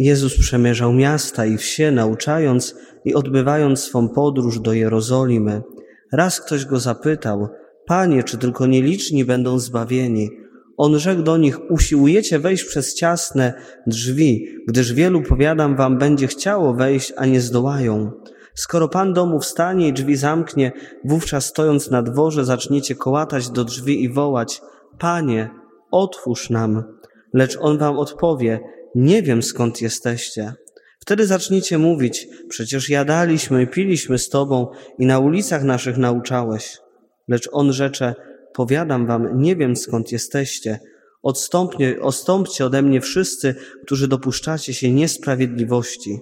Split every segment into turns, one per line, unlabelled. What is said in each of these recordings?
Jezus przemierzał miasta i wsie, nauczając i odbywając swą podróż do Jerozolimy. Raz ktoś go zapytał, Panie, czy tylko nieliczni będą zbawieni? On rzekł do nich, usiłujecie wejść przez ciasne drzwi, gdyż wielu, powiadam wam, będzie chciało wejść, a nie zdołają. Skoro Pan domu wstanie i drzwi zamknie, wówczas stojąc na dworze zaczniecie kołatać do drzwi i wołać, Panie, otwórz nam. Lecz On wam odpowie, nie wiem skąd jesteście. Wtedy zaczniecie mówić, przecież jadaliśmy piliśmy z Tobą i na ulicach naszych nauczałeś. Lecz On rzecze, powiadam wam, nie wiem skąd jesteście. Odstąpnie, odstąpcie ode mnie wszyscy, którzy dopuszczacie się niesprawiedliwości.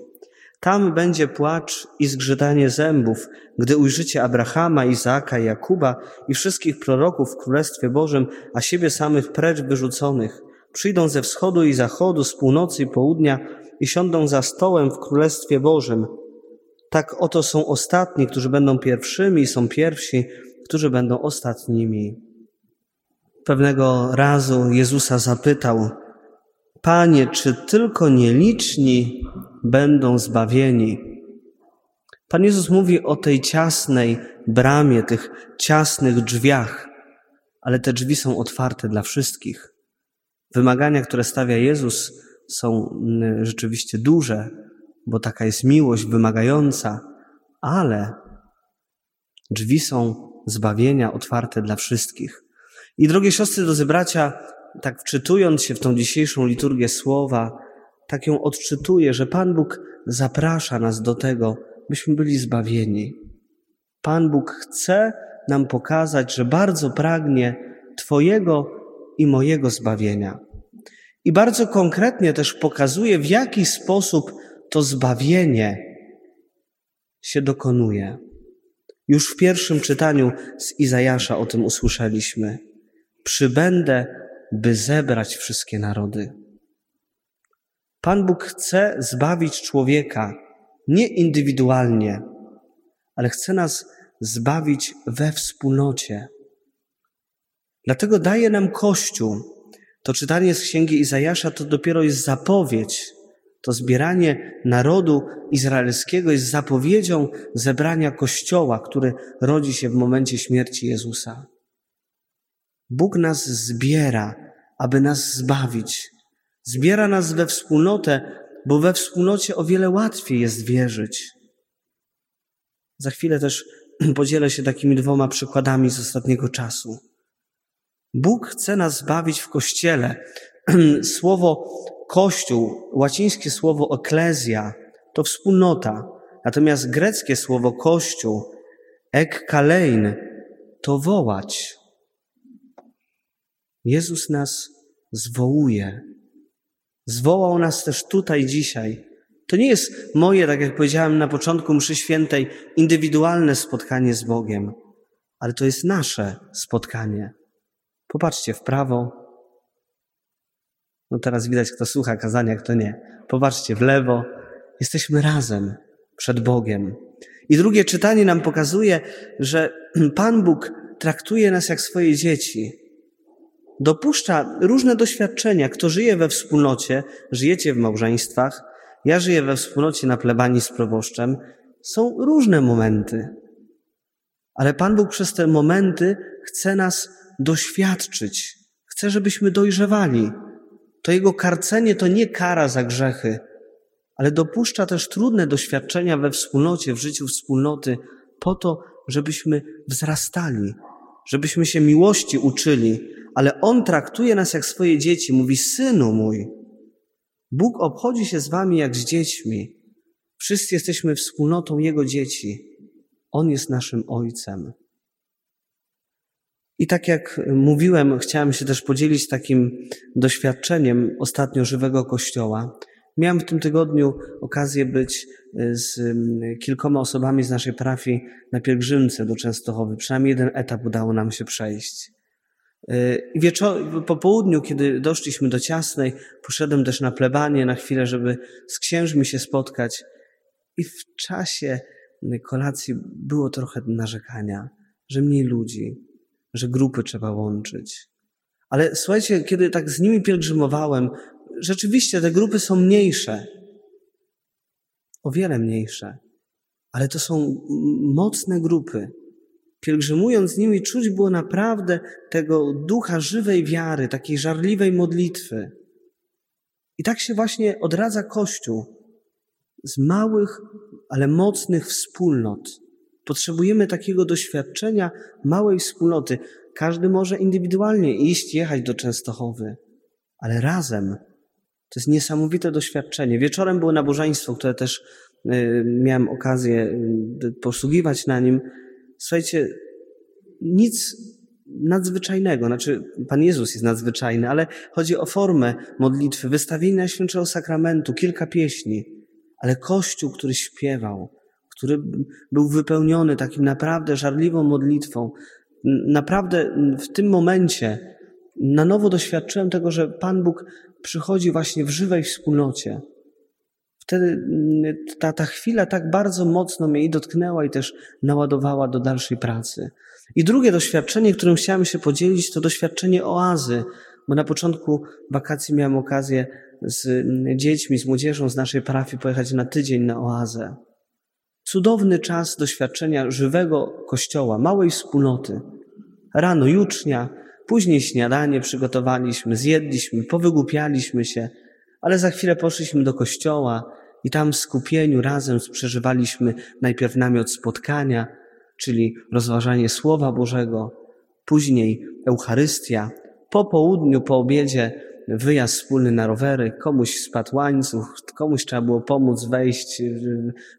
Tam będzie płacz i zgrzytanie zębów, gdy ujrzycie Abrahama, Izaaka, Jakuba i wszystkich proroków w Królestwie Bożym, a siebie samych precz wyrzuconych. Przyjdą ze wschodu i zachodu, z północy i południa i siądą za stołem w Królestwie Bożym. Tak oto są ostatni, którzy będą pierwszymi i są pierwsi, którzy będą ostatnimi. Pewnego razu Jezusa zapytał, Panie, czy tylko nieliczni będą zbawieni? Pan Jezus mówi o tej ciasnej bramie, tych ciasnych drzwiach, ale te drzwi są otwarte dla wszystkich. Wymagania, które stawia Jezus, są mm, rzeczywiście duże, bo taka jest miłość wymagająca, ale drzwi są zbawienia otwarte dla wszystkich. I drogie siostry, drodzy bracia, tak wczytując się w tą dzisiejszą liturgię słowa, tak ją odczytuję, że Pan Bóg zaprasza nas do tego, byśmy byli zbawieni. Pan Bóg chce nam pokazać, że bardzo pragnie Twojego i mojego zbawienia. I bardzo konkretnie też pokazuje, w jaki sposób to zbawienie się dokonuje. Już w pierwszym czytaniu z Izajasza o tym usłyszeliśmy. Przybędę, by zebrać wszystkie narody. Pan Bóg chce zbawić człowieka nie indywidualnie, ale chce nas zbawić we wspólnocie. Dlatego daje nam Kościół. To czytanie z księgi Izajasza to dopiero jest zapowiedź. To zbieranie narodu izraelskiego jest zapowiedzią zebrania Kościoła, który rodzi się w momencie śmierci Jezusa. Bóg nas zbiera, aby nas zbawić. Zbiera nas we wspólnotę, bo we wspólnocie o wiele łatwiej jest wierzyć. Za chwilę też podzielę się takimi dwoma przykładami z ostatniego czasu. Bóg chce nas zbawić w Kościele. Słowo Kościół, łacińskie słowo eklezja, to wspólnota. Natomiast greckie słowo Kościół, ekkalein, to wołać. Jezus nas zwołuje. Zwołał nas też tutaj dzisiaj. To nie jest moje, tak jak powiedziałem na początku mszy świętej, indywidualne spotkanie z Bogiem, ale to jest nasze spotkanie. Popatrzcie w prawo. No teraz widać, kto słucha kazania, kto nie. Popatrzcie w lewo. Jesteśmy razem przed Bogiem. I drugie czytanie nam pokazuje, że Pan Bóg traktuje nas jak swoje dzieci. Dopuszcza różne doświadczenia. Kto żyje we wspólnocie, żyjecie w małżeństwach, ja żyję we wspólnocie na plebanii z proboszczem. Są różne momenty. Ale Pan Bóg przez te momenty chce nas doświadczyć. Chce, żebyśmy dojrzewali. To Jego karcenie to nie kara za grzechy, ale dopuszcza też trudne doświadczenia we wspólnocie, w życiu wspólnoty, po to, żebyśmy wzrastali, żebyśmy się miłości uczyli, ale On traktuje nas jak swoje dzieci. Mówi, synu mój, Bóg obchodzi się z wami jak z dziećmi. Wszyscy jesteśmy wspólnotą Jego dzieci. On jest naszym Ojcem. I tak jak mówiłem, chciałem się też podzielić takim doświadczeniem ostatnio żywego Kościoła. Miałem w tym tygodniu okazję być y, z kilkoma osobami z naszej parafii na pielgrzymce do Częstochowy. Przynajmniej jeden etap udało nam się przejść. Y, wieczor- po południu, kiedy doszliśmy do Ciasnej, poszedłem też na plebanie na chwilę, żeby z księżmi się spotkać. I w czasie kolacji było trochę narzekania, że mniej ludzi, że grupy trzeba łączyć. Ale słuchajcie, kiedy tak z nimi pielgrzymowałem, rzeczywiście te grupy są mniejsze. o wiele mniejsze, ale to są mocne grupy. Pielgrzymując z nimi, czuć było naprawdę tego ducha żywej wiary, takiej żarliwej modlitwy. I tak się właśnie odradza Kościół z małych, ale mocnych wspólnot. Potrzebujemy takiego doświadczenia małej wspólnoty. Każdy może indywidualnie iść, jechać do Częstochowy, ale razem to jest niesamowite doświadczenie. Wieczorem było nabożeństwo, które też y, miałem okazję y, posługiwać na nim. Słuchajcie, nic nadzwyczajnego. Znaczy, Pan Jezus jest nadzwyczajny, ale chodzi o formę modlitwy, wystawienia Świętego Sakramentu, kilka pieśni, ale Kościół, który śpiewał, który był wypełniony takim naprawdę żarliwą modlitwą. Naprawdę w tym momencie na nowo doświadczyłem tego, że Pan Bóg przychodzi właśnie w żywej wspólnocie. Wtedy ta, ta chwila tak bardzo mocno mnie i dotknęła i też naładowała do dalszej pracy. I drugie doświadczenie, którym chciałem się podzielić, to doświadczenie oazy, bo na początku wakacji miałem okazję z dziećmi, z młodzieżą z naszej parafii pojechać na tydzień na oazę. Cudowny czas doświadczenia żywego kościoła, małej wspólnoty. Rano jucznia, później śniadanie przygotowaliśmy, zjedliśmy, powygłupialiśmy się, ale za chwilę poszliśmy do kościoła i tam w skupieniu razem przeżywaliśmy najpierw namiot spotkania, czyli rozważanie Słowa Bożego, później Eucharystia, po południu, po obiedzie wyjazd wspólny na rowery, komuś spadł łańcuch, komuś trzeba było pomóc wejść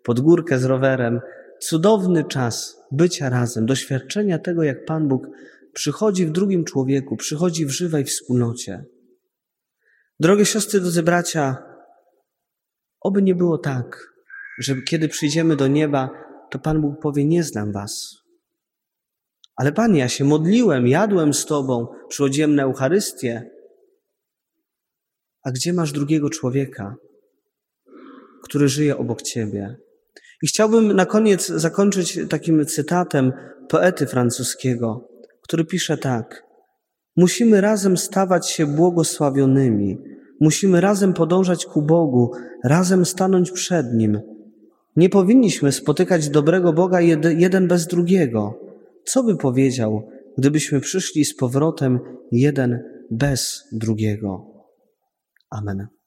pod górkę z rowerem. Cudowny czas bycia razem, doświadczenia tego, jak Pan Bóg przychodzi w drugim człowieku, przychodzi w żywej wspólnocie. Drogie siostry, drodzy bracia, oby nie było tak, że kiedy przyjdziemy do nieba, to Pan Bóg powie: Nie znam Was. Ale Panie, ja się modliłem, jadłem z Tobą, przychodziłem na Eucharystię. A gdzie masz drugiego człowieka, który żyje obok Ciebie? I chciałbym na koniec zakończyć takim cytatem poety francuskiego, który pisze tak: Musimy razem stawać się błogosławionymi, musimy razem podążać ku Bogu, razem stanąć przed Nim. Nie powinniśmy spotykać dobrego Boga jeden bez drugiego. Co by powiedział, gdybyśmy przyszli z powrotem jeden bez drugiego? Amém.